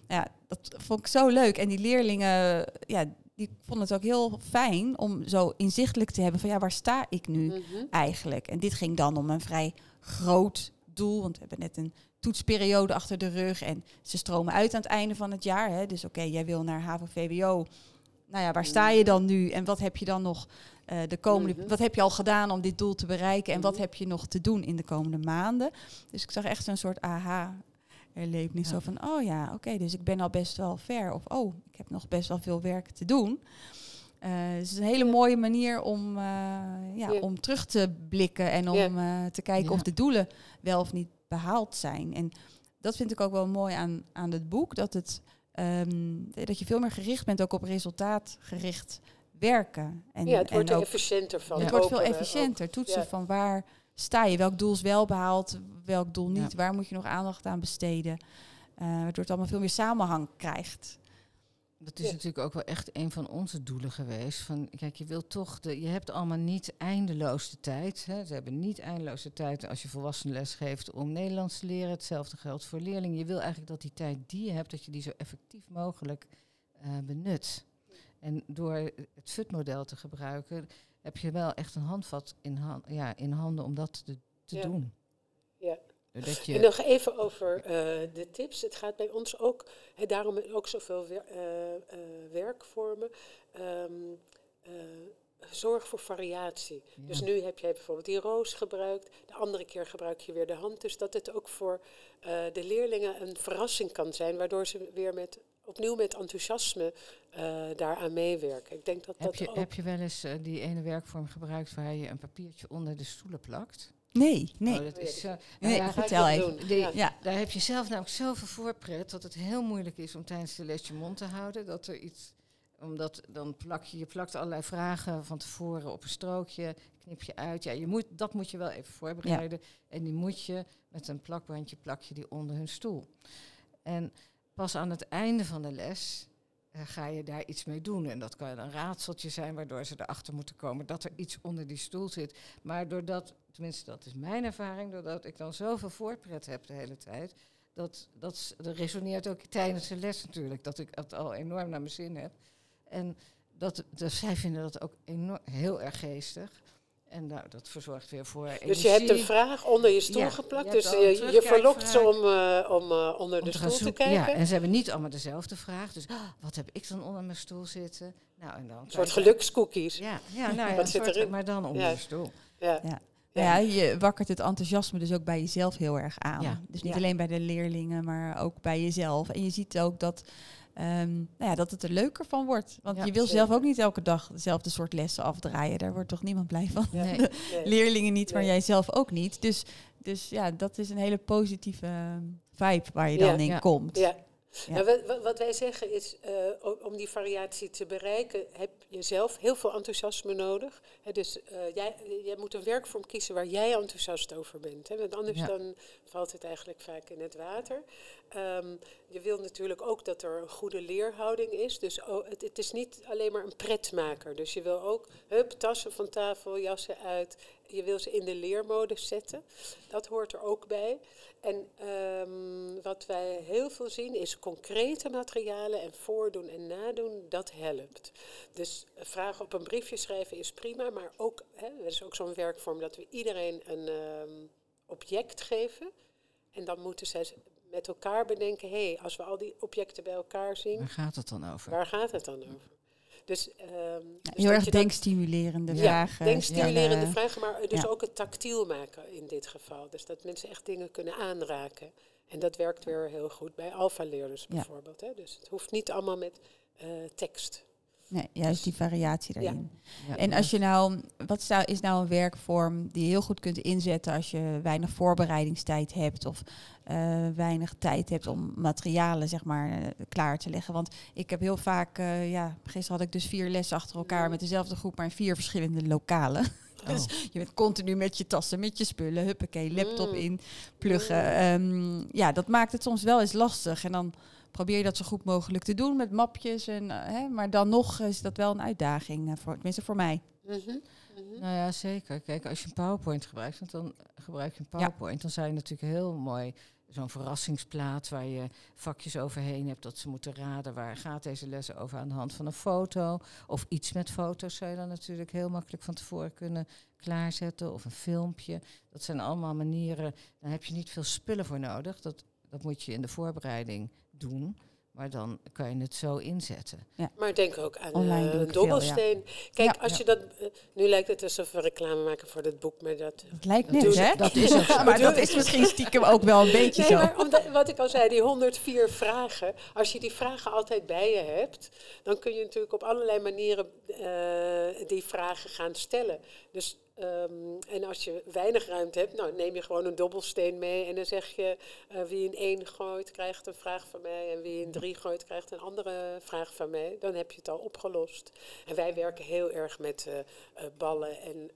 Ja, dat vond ik zo leuk. En die leerlingen, ja, die vonden het ook heel fijn om zo inzichtelijk te hebben van ja, waar sta ik nu? Mhm. eigenlijk. En dit ging dan om een vrij groot doel, want we hebben net een toetsperiode achter de rug en ze stromen uit aan het einde van het jaar. Hè. Dus oké, jij wil naar HAVO-VWO. Nou ja, waar sta je dan nu en wat heb je dan nog eh, de komende, Mhm. wat heb je al gedaan om dit doel te bereiken en wat Mhm. heb je nog te doen in de komende maanden? Dus ik zag echt zo'n soort aha. Erlevenis Ja. zo van, oh ja, oké, dus ik ben al best wel ver. Of, oh, ik heb nog best wel veel werk te doen. Eh, dus het is een hele Ja. mooie manier om, eh, ja, Ja. om terug te blikken en om te kijken of de doelen wel of niet behaald zijn. En dat vind ik ook wel mooi aan, aan het boek, dat, het, ehm, dat je veel meer gericht bent ook op resultaatgericht werken. En, ja, het wordt en er ook, efficiënter van. het wordt veel efficiënter. Toetsen Ja. van waar sta je, welk doel is wel behaald, welk doel Ja. niet, waar moet je nog aandacht aan besteden. Eh, waardoor het allemaal veel meer samenhang krijgt. Dat is Ja. natuurlijk ook wel echt een van onze doelen geweest. Van, kijk, je wilt toch, de, je hebt allemaal niet eindeloos de tijd. Hè. Ze hebben niet eindeloos de tijd als je volwassenen les geeft om Nederlands te leren. Hetzelfde geldt voor leerlingen. Je wil eigenlijk dat die tijd die je hebt, dat je die zo effectief mogelijk eh, benut. En door het FUT-model te gebruiken, heb je wel echt een handvat in, ja, in handen om dat te, te Ja. doen. Ja. En nog even over eh, de tips. Het gaat bij ons ook, hè, daarom ook zoveel wer- eh, eh, werkvormen. Ehm, eh, zorg voor variatie. Ja. Dus nu heb jij bijvoorbeeld die roos gebruikt, de andere keer gebruik je weer de hand. Dus dat het ook voor de leerlingen een verrassing kan zijn, waardoor ze weer met, opnieuw met enthousiasme eh, daaraan meewerken. Ik denk dat heb, dat je, ook... heb je wel eens eh, die ene werkvorm gebruikt waar je een papiertje onder de stoelen plakt? Nee, nee. Oh, dat is zo. Nee, Nou ja, vertel even. doen? Die- Ja. Ja, Daar heb je zelf namelijk zoveel voorpret dat het heel moeilijk is om tijdens de les je mond te houden. Dat er iets, omdat dan plak je, je plakt allerlei vragen van tevoren op een strookje, knip je uit. Ja, je moet, dat moet je wel even voorbereiden. En die moet je met een plakbandje plak je die onder hun stoel. En pas aan het einde van de les eh, ga je daar iets mee doen. En dat kan een raadseltje zijn waardoor ze erachter moeten komen dat er iets onder die stoel zit. Maar doordat, tenminste dat is mijn ervaring, doordat ik dan zoveel voorpret heb de hele tijd, dat, dat, resoneert ook tijdens de les natuurlijk, dat ik het al enorm naar mijn zin heb. En dat, dat, zij vinden dat ook enorm, heel erg geestig. En nou, dat verzorgt weer voor energie. Dus je hebt een vraag onder je stoel Ja, geplakt. je dus een je, je verlokt ze om, eh, om eh, onder om de te stoel te zoeken. kijken. Ja, en ze hebben niet allemaal dezelfde vraag. Dus ah, wat heb ik dan onder mijn stoel zitten? Nou, en dan een soort gelukscookies. Ja, ja, nou ja, Wat zit soort- erin? maar dan onder Ja. je stoel. Ja. Ja. Ja, je wakkert het enthousiasme dus ook bij jezelf heel erg aan. Ja. Dus niet Ja. alleen bij de leerlingen, maar ook bij jezelf. En je ziet ook dat, ehm, nou ja, dat het er leuker van wordt. Want Ja, je wil zeker. zelf ook niet elke dag dezelfde soort lessen afdraaien. Daar wordt toch niemand blij van? Nee. Nee. Leerlingen niet, maar Nee. jij zelf ook niet. Dus, dus ja, dat is een hele positieve vibe waar je Ja. dan in Ja. komt. Ja. Ja. Nou, wat- wat, wij zeggen is, eh, om die variatie te bereiken, heb je zelf heel veel enthousiasme nodig. Dus eh, jij, jij moet een werkvorm kiezen waar jij enthousiast over bent. Hè, want anders Ja. dan valt het eigenlijk vaak in het water. Ehm, je wil natuurlijk ook dat er een goede leerhouding is. Dus oh, het, het is niet alleen maar een pretmaker. Dus je wil ook, hup, tassen van tafel, jassen uit. Je wil ze in de leermodus zetten. Dat hoort er ook bij. En ehm, wat wij heel veel zien is concrete materialen en voordoen en nadoen, dat helpt. Dus vragen op een briefje schrijven is prima, maar ook, hè, er is ook zo'n werkvorm dat we iedereen een ehm, object geven. En dan moeten zij met elkaar bedenken, hé, hey, als we al die objecten bij elkaar zien, Waar gaat het dan over? waar gaat het dan over? Dus, Ja, dus heel erg denkstimulerende ja, vragen. denkstimulerende stellen. vragen, maar dus Ja. ook het tactiel maken in dit geval. Dus dat mensen echt dingen kunnen aanraken. En dat werkt weer heel goed bij alfa-leerders Ja. bijvoorbeeld. Hè. Dus het hoeft niet allemaal met eh, tekst. Nee, juist die variatie daarin. Ja, En als je nou, wat zou, is nou een werkvorm die je heel goed kunt inzetten als je weinig voorbereidingstijd hebt of eh, weinig tijd hebt om materialen zeg maar eh, klaar te leggen? Want ik heb heel vaak, eh, ja, gisteren had ik dus vier lessen achter elkaar met dezelfde groep, maar in vier verschillende lokalen. Dus je bent continu met je tassen, met je spullen, huppakee, laptop Mm. in, pluggen. Ehm, ja, dat maakt het soms wel eens lastig. En dan probeer je dat zo goed mogelijk te doen met mapjes. En, eh, hè, maar dan nog is dat wel een uitdaging, eh, voor, tenminste voor mij. Mhm, mhm. Nou ja, zeker. Kijk, als je een PowerPoint gebruikt, want dan gebruik je een PowerPoint, dan zou je natuurlijk heel mooi zo'n verrassingsplaat waar je vakjes overheen hebt dat ze moeten raden waar gaat deze les over aan de hand van een foto of iets met foto's zou je dan natuurlijk heel makkelijk van tevoren kunnen klaarzetten of een filmpje. Dat zijn allemaal manieren. Daar heb je niet veel spullen voor nodig. Dat, dat moet je in de voorbereiding doen. Maar dan kan je het zo inzetten. Maar denk ook aan Online eh, doe een ik veel, ja. dobbelsteen. Kijk, Ja. als je dat... eh, nu lijkt het alsof we reclame maken voor dat boek, maar dat... Het lijkt is- hè? dat is zo. maar dat is misschien stiekem ook wel een beetje Nee, zo. maar omdat, wat ik al zei, die 104 vragen. Als je die vragen altijd bij je hebt, dan kun je natuurlijk op allerlei manieren eh, die vragen gaan stellen. Dus, ehm, en als je weinig ruimte hebt, nou, neem je gewoon een dobbelsteen mee. En dan zeg je, eh, wie in één gooit, krijgt een vraag van mij. En wie in drie gooit, krijgt een andere vraag van mij. Dan heb je het al opgelost. En wij werken heel erg met eh, eh, ballen en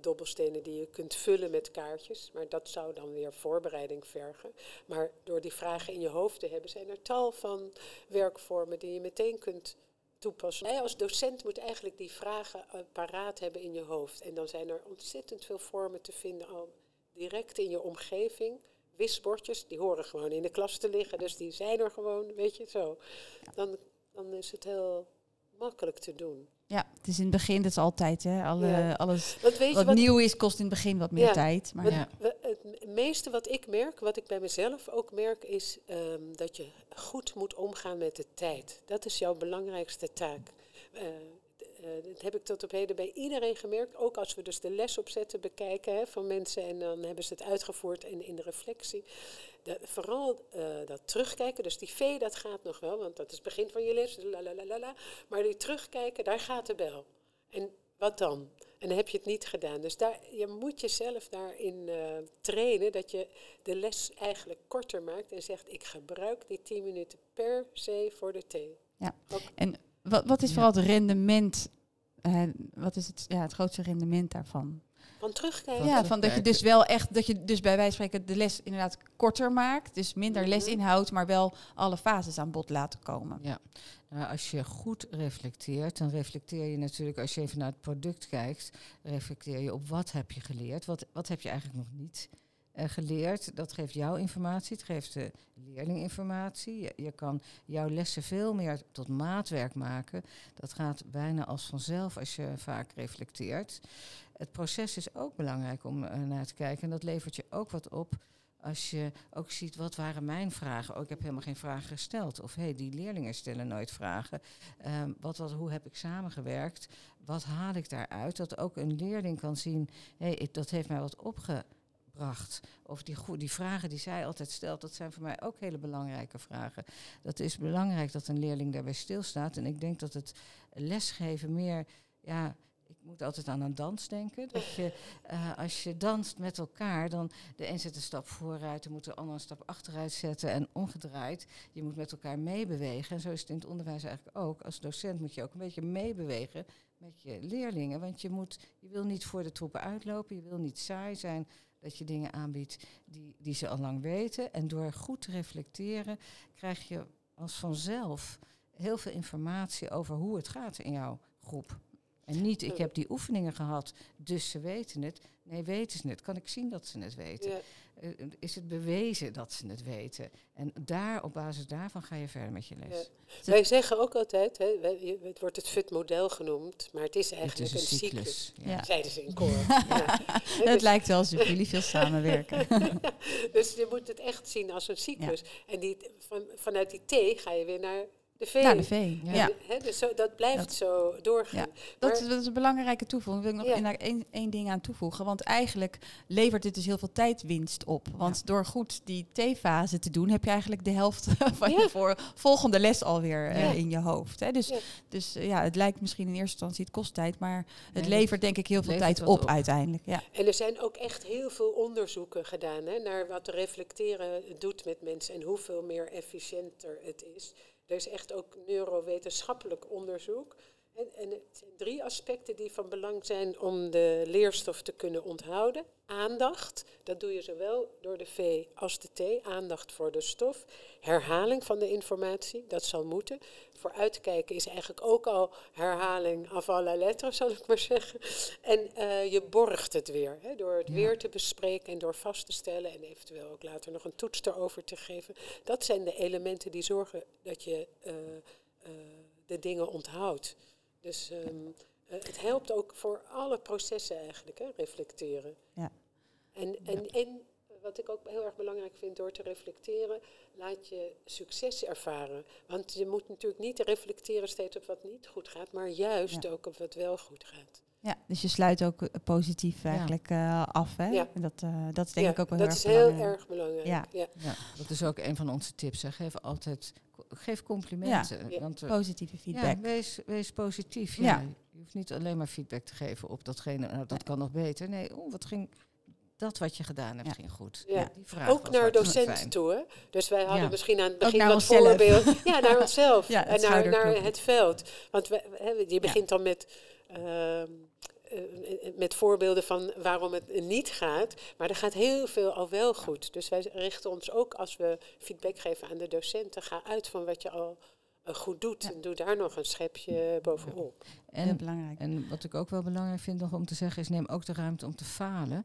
dobbelstenen die je kunt vullen met kaartjes. Maar dat zou dan weer voorbereiding vergen. Maar door die vragen in je hoofd te hebben, zijn er tal van werkvormen die je meteen kunt toepassen. Als docent moet eigenlijk die vragen eh, paraat hebben in je hoofd. En dan zijn er ontzettend veel vormen te vinden al direct in je omgeving. Wisbordjes, die horen gewoon in de klas te liggen, dus die zijn er gewoon, weet je zo. Dan, dan is het heel makkelijk te doen. Ja, het is in het begin, dat is altijd, hè? Alle, Ja. alles wat wat, nieuw is, kost in het begin wat meer Ja. tijd. Maar Wat- Ja. Meeste wat ik merk, wat ik bij mezelf ook merk, is ehm, dat je goed moet omgaan met de tijd. Dat is jouw belangrijkste taak. Eh, eh, dat heb ik tot op heden bij iedereen gemerkt. Ook als we dus de lesopzetten bekijken hè, van mensen en dan hebben ze het uitgevoerd in, in de reflectie. Vooral eh, dat terugkijken, dus die V dat gaat nog wel, want dat is het begin van je les. la, la, la, la, la. Maar die terugkijken, daar gaat de bel. En wat dan? En dan heb je het niet gedaan. Dus daar, je moet jezelf daarin eh, trainen dat je de les eigenlijk korter maakt en zegt: Ik gebruik die 10 minuten per se voor de thee. wat, wat is Ja. vooral het rendement, eh, wat is het, ja, het grootste rendement daarvan? Van terugkijken. Ja, van dat je dus wel echt, dat je dus bij wijze van spreken de les inderdaad korter maakt. Dus minder Mhm. lesinhoud, maar wel alle fases aan bod laten komen. Ja. Nou, als je goed reflecteert, dan reflecteer je natuurlijk, als je even naar het product kijkt, reflecteer je op wat heb je geleerd, wat, wat heb je eigenlijk nog niet eh, geleerd. Dat geeft jou informatie, het geeft de leerling informatie. Je, kan jouw lessen veel meer tot maatwerk maken. Dat gaat bijna als vanzelf als je vaak reflecteert. Het proces is ook belangrijk om eh, naar te kijken en dat levert je ook wat op als je ook ziet, wat waren mijn vragen? Oh, ik heb helemaal geen vragen gesteld. Of hé, hey, die leerlingen stellen nooit vragen. Ehm, wat, wat, hoe heb ik samengewerkt? Wat haal ik daaruit? Dat ook een leerling kan zien, hé, hey, dat heeft mij wat Of die, die vragen die zij altijd stelt, dat zijn voor mij ook hele belangrijke vragen. Dat is belangrijk dat een leerling daarbij stilstaat. En ik denk dat het lesgeven meer, ja, ik moet altijd aan een dans denken. Dat je, uh, als je danst met elkaar, dan de een zet een stap vooruit, de moet de ander een stap achteruit zetten en omgedraaid. Je moet met elkaar meebewegen. En zo is het in het onderwijs eigenlijk ook. Als docent moet je ook een beetje meebewegen met je leerlingen. Want je, moet, je wil niet voor de troepen uitlopen, je wil niet saai zijn dat je dingen aanbiedt die, die ze al lang weten. En door goed te reflecteren krijg je als vanzelf heel veel informatie over hoe het gaat in jouw groep. En niet, ik heb die oefeningen gehad, dus ze weten het. Nee, weten ze het. Kan ik zien dat ze het weten? Ja. Uh, is het bewezen dat ze het weten? En daar, op basis daarvan ga je verder met je les. Ja. Wij zeggen ook altijd, hè, wij, het wordt het FUT-model genoemd, maar het is eigenlijk het is een, een, cyclus. cyclus. Ja. Zeiden ze in koor. ja. Het dus lijkt wel alsof jullie veel samenwerken. dus je moet het echt zien als een cyclus. En die, van, vanuit die T ga je weer naar de V. Naar de V, ja. ja. He, dus zo, dat blijft dat, zo doorgaan. Ja, dat, is, dat, is, een belangrijke toevoeging. Wil ik nog ja. één, één ding aan toevoegen. Want eigenlijk levert dit dus heel veel tijdwinst op. Want ja. door goed die T-fase te doen, heb je eigenlijk de helft van je voor, volgende les alweer uh, in je hoofd. Hè. Dus, dus uh, ja, het lijkt misschien in eerste instantie, het kost tijd, maar het nee, levert denk ik heel veel tijd op, op, uiteindelijk. Ja. En er zijn ook echt heel veel onderzoeken gedaan hè, naar wat reflecteren doet met mensen en hoeveel meer efficiënter het is. Er is echt ook neurowetenschappelijk onderzoek. En, en het zijn drie aspecten die van belang zijn om de leerstof te kunnen onthouden. Aandacht, dat doe je zowel door de V als de T. Aandacht voor de stof. Herhaling van de informatie, dat zal moeten. Vooruitkijken is eigenlijk ook al herhaling af alle letters, zal ik maar zeggen. En uh, je borgt het weer, hè, door het ja. weer te bespreken en door vast te stellen en eventueel ook later nog een toets erover te geven. Dat zijn de elementen die zorgen dat je uh, uh, de dingen onthoudt. Dus um, uh, het helpt ook voor alle processen eigenlijk, hè, reflecteren. Ja. En, en, en wat ik ook heel erg belangrijk vind, door te reflecteren, laat je succes ervaren. Want je moet natuurlijk niet reflecteren steeds op wat niet goed gaat, maar juist ja. ook op wat wel goed gaat. Ja, dus je sluit ook positief eigenlijk ja. uh, af. Hè? Ja. Dat, uh, dat is denk ja, ik ook wel dat heel is erg heel belangrijk. erg belangrijk. Ja. Ja. Ja, dat is ook een van onze tips. Hè. Geef altijd geef complimenten. Ja. Want, uh, Positieve feedback. Ja, wees, wees positief. Ja. Ja. Je hoeft niet alleen maar feedback te geven op datgene, nou, dat kan nog beter. Nee, oh, wat ging, dat wat je gedaan hebt Ja. ging goed. Ja. Die vraag Ook was naar docenten toe. Hè? Dus wij hadden Ja. misschien aan het begin wat onszelf. voorbeelden. Ja, naar onszelf. En naar, naar het veld. Want we, hè, je begint dan met, ehm, eh, met voorbeelden van waarom het niet gaat. Maar er gaat heel veel al wel goed. Dus wij richten ons ook als we feedback geven aan de docenten. Ga uit van wat je al eh, goed doet. Ja. En doe daar nog een schepje bovenop. Heel En, belangrijk. en wat ik ook wel belangrijk vind nog om te zeggen is neem ook de ruimte om te falen.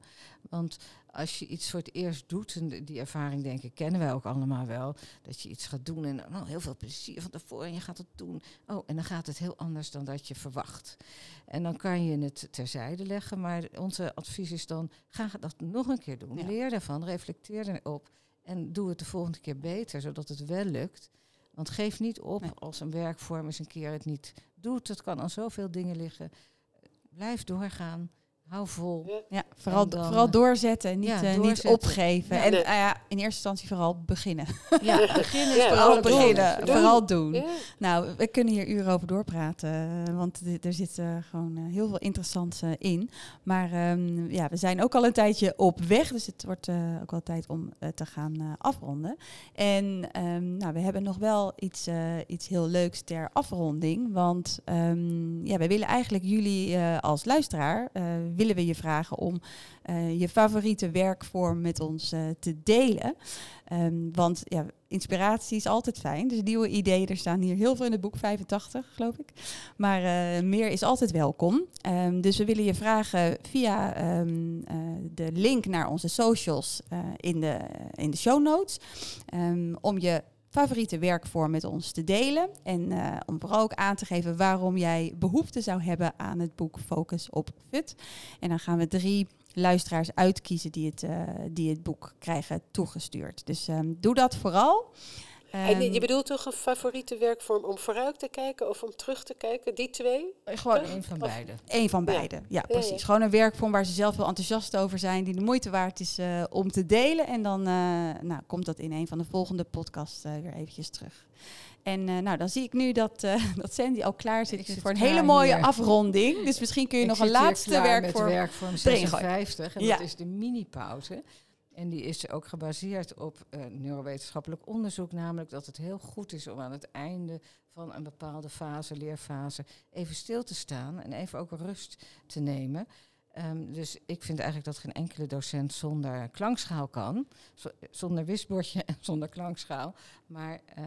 Want als je iets voor het eerst doet, en die- die ervaring denk ik kennen wij ook allemaal wel, dat je iets gaat doen en oh, heel veel plezier van tevoren en je gaat het doen. Oh, en dan gaat het heel anders dan dat je verwacht. En dan kan je het terzijde leggen, maar onze advies is dan, ga dat nog een keer doen. Ja. Leer daarvan, reflecteer erop en doe het de volgende keer beter, zodat het wel lukt. Want geef niet op Nee. als een werkvorm eens een keer het niet doet. Het kan aan zoveel dingen liggen. Blijf doorgaan. Hou vol. Ja. Vooral, dan, vooral eh, doorzetten en niet, ja, eh, niet opgeven. Ja. en Nee. ah ja, in eerste instantie vooral beginnen. Ja, beginnen Ja, vooral beginnen. Doen. Vooral doen. Ja. Nou, we kunnen hier uren over doorpraten, want er zit gewoon eh, heel veel interessants eh, in. Maar ehm, ja, we zijn ook al een tijdje op weg, dus het wordt eh, ook wel tijd om te gaan afronden. En ehm, nou, we hebben nog wel iets, iets heel leuks ter afronding, want ehm, ja, wij willen eigenlijk jullie als luisteraar willen we je vragen om je favoriete werkvorm met ons te delen. Ehm, want ja, inspiratie is altijd fijn. Dus nieuwe ideeën, er staan hier heel veel in het boek, 85 geloof ik. Maar meer is altijd welkom. Um, dus we willen je vragen via um, de link naar onze socials in, de, in de show notes. om je favoriete werkvorm met ons te delen. En om vooral ook aan te geven waarom jij behoefte zou hebben aan het boek Focus op FUT. En dan gaan we drie luisteraars uitkiezen die het, uh, die het boek krijgen toegestuurd. Dus um, doe dat vooral. En je ehm, bedoelt toch een favoriete werkvorm om vooruit te kijken of om terug te kijken? Die twee? Gewoon één van beide. Eén van beide, ja, precies. Gewoon een werkvorm waar ze zelf wel enthousiast over zijn, die de moeite waard is uh, om te delen. En dan uh, nou, komt dat in een van de volgende podcasts uh, weer eventjes terug. En nou, dan zie ik nu dat, dat Sandy al klaar zit, zit voor een hele mooie hier. afronding. Dus misschien kun je ik nog een laatste werkvorm... met werkvorm 56. En dat is de mini-pauze. En die is ook gebaseerd op uh, neurowetenschappelijk onderzoek, namelijk dat het heel goed is om aan het einde van een bepaalde fase, leerfase, even stil te staan en even ook rust te nemen. Um, dus ik vind eigenlijk dat geen enkele docent zonder klankschaal kan, zonder wisbordje en zonder klankschaal. Maar uh,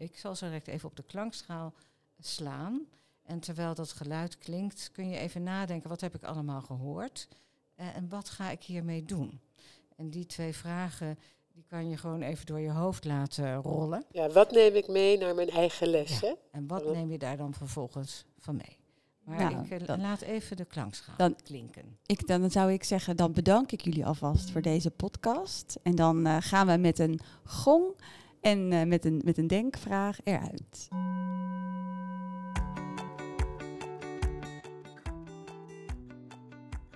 ik zal zo direct even op de klankschaal slaan. En terwijl dat geluid klinkt, kun je even nadenken, wat heb ik allemaal gehoord uh, en wat ga ik hiermee doen? En die twee vragen, die kan je gewoon even door je hoofd laten rollen. Ja, wat neem ik mee naar mijn eigen les? Hè? En wat neem je daar dan vervolgens van mee? Maar nou, ik eh, laat even de klankschaal dan, klinken. Ik, dan zou ik zeggen, dan bedank ik jullie alvast voor deze podcast. En dan uh, gaan we met een gong en uh, met, een, met een denkvraag eruit.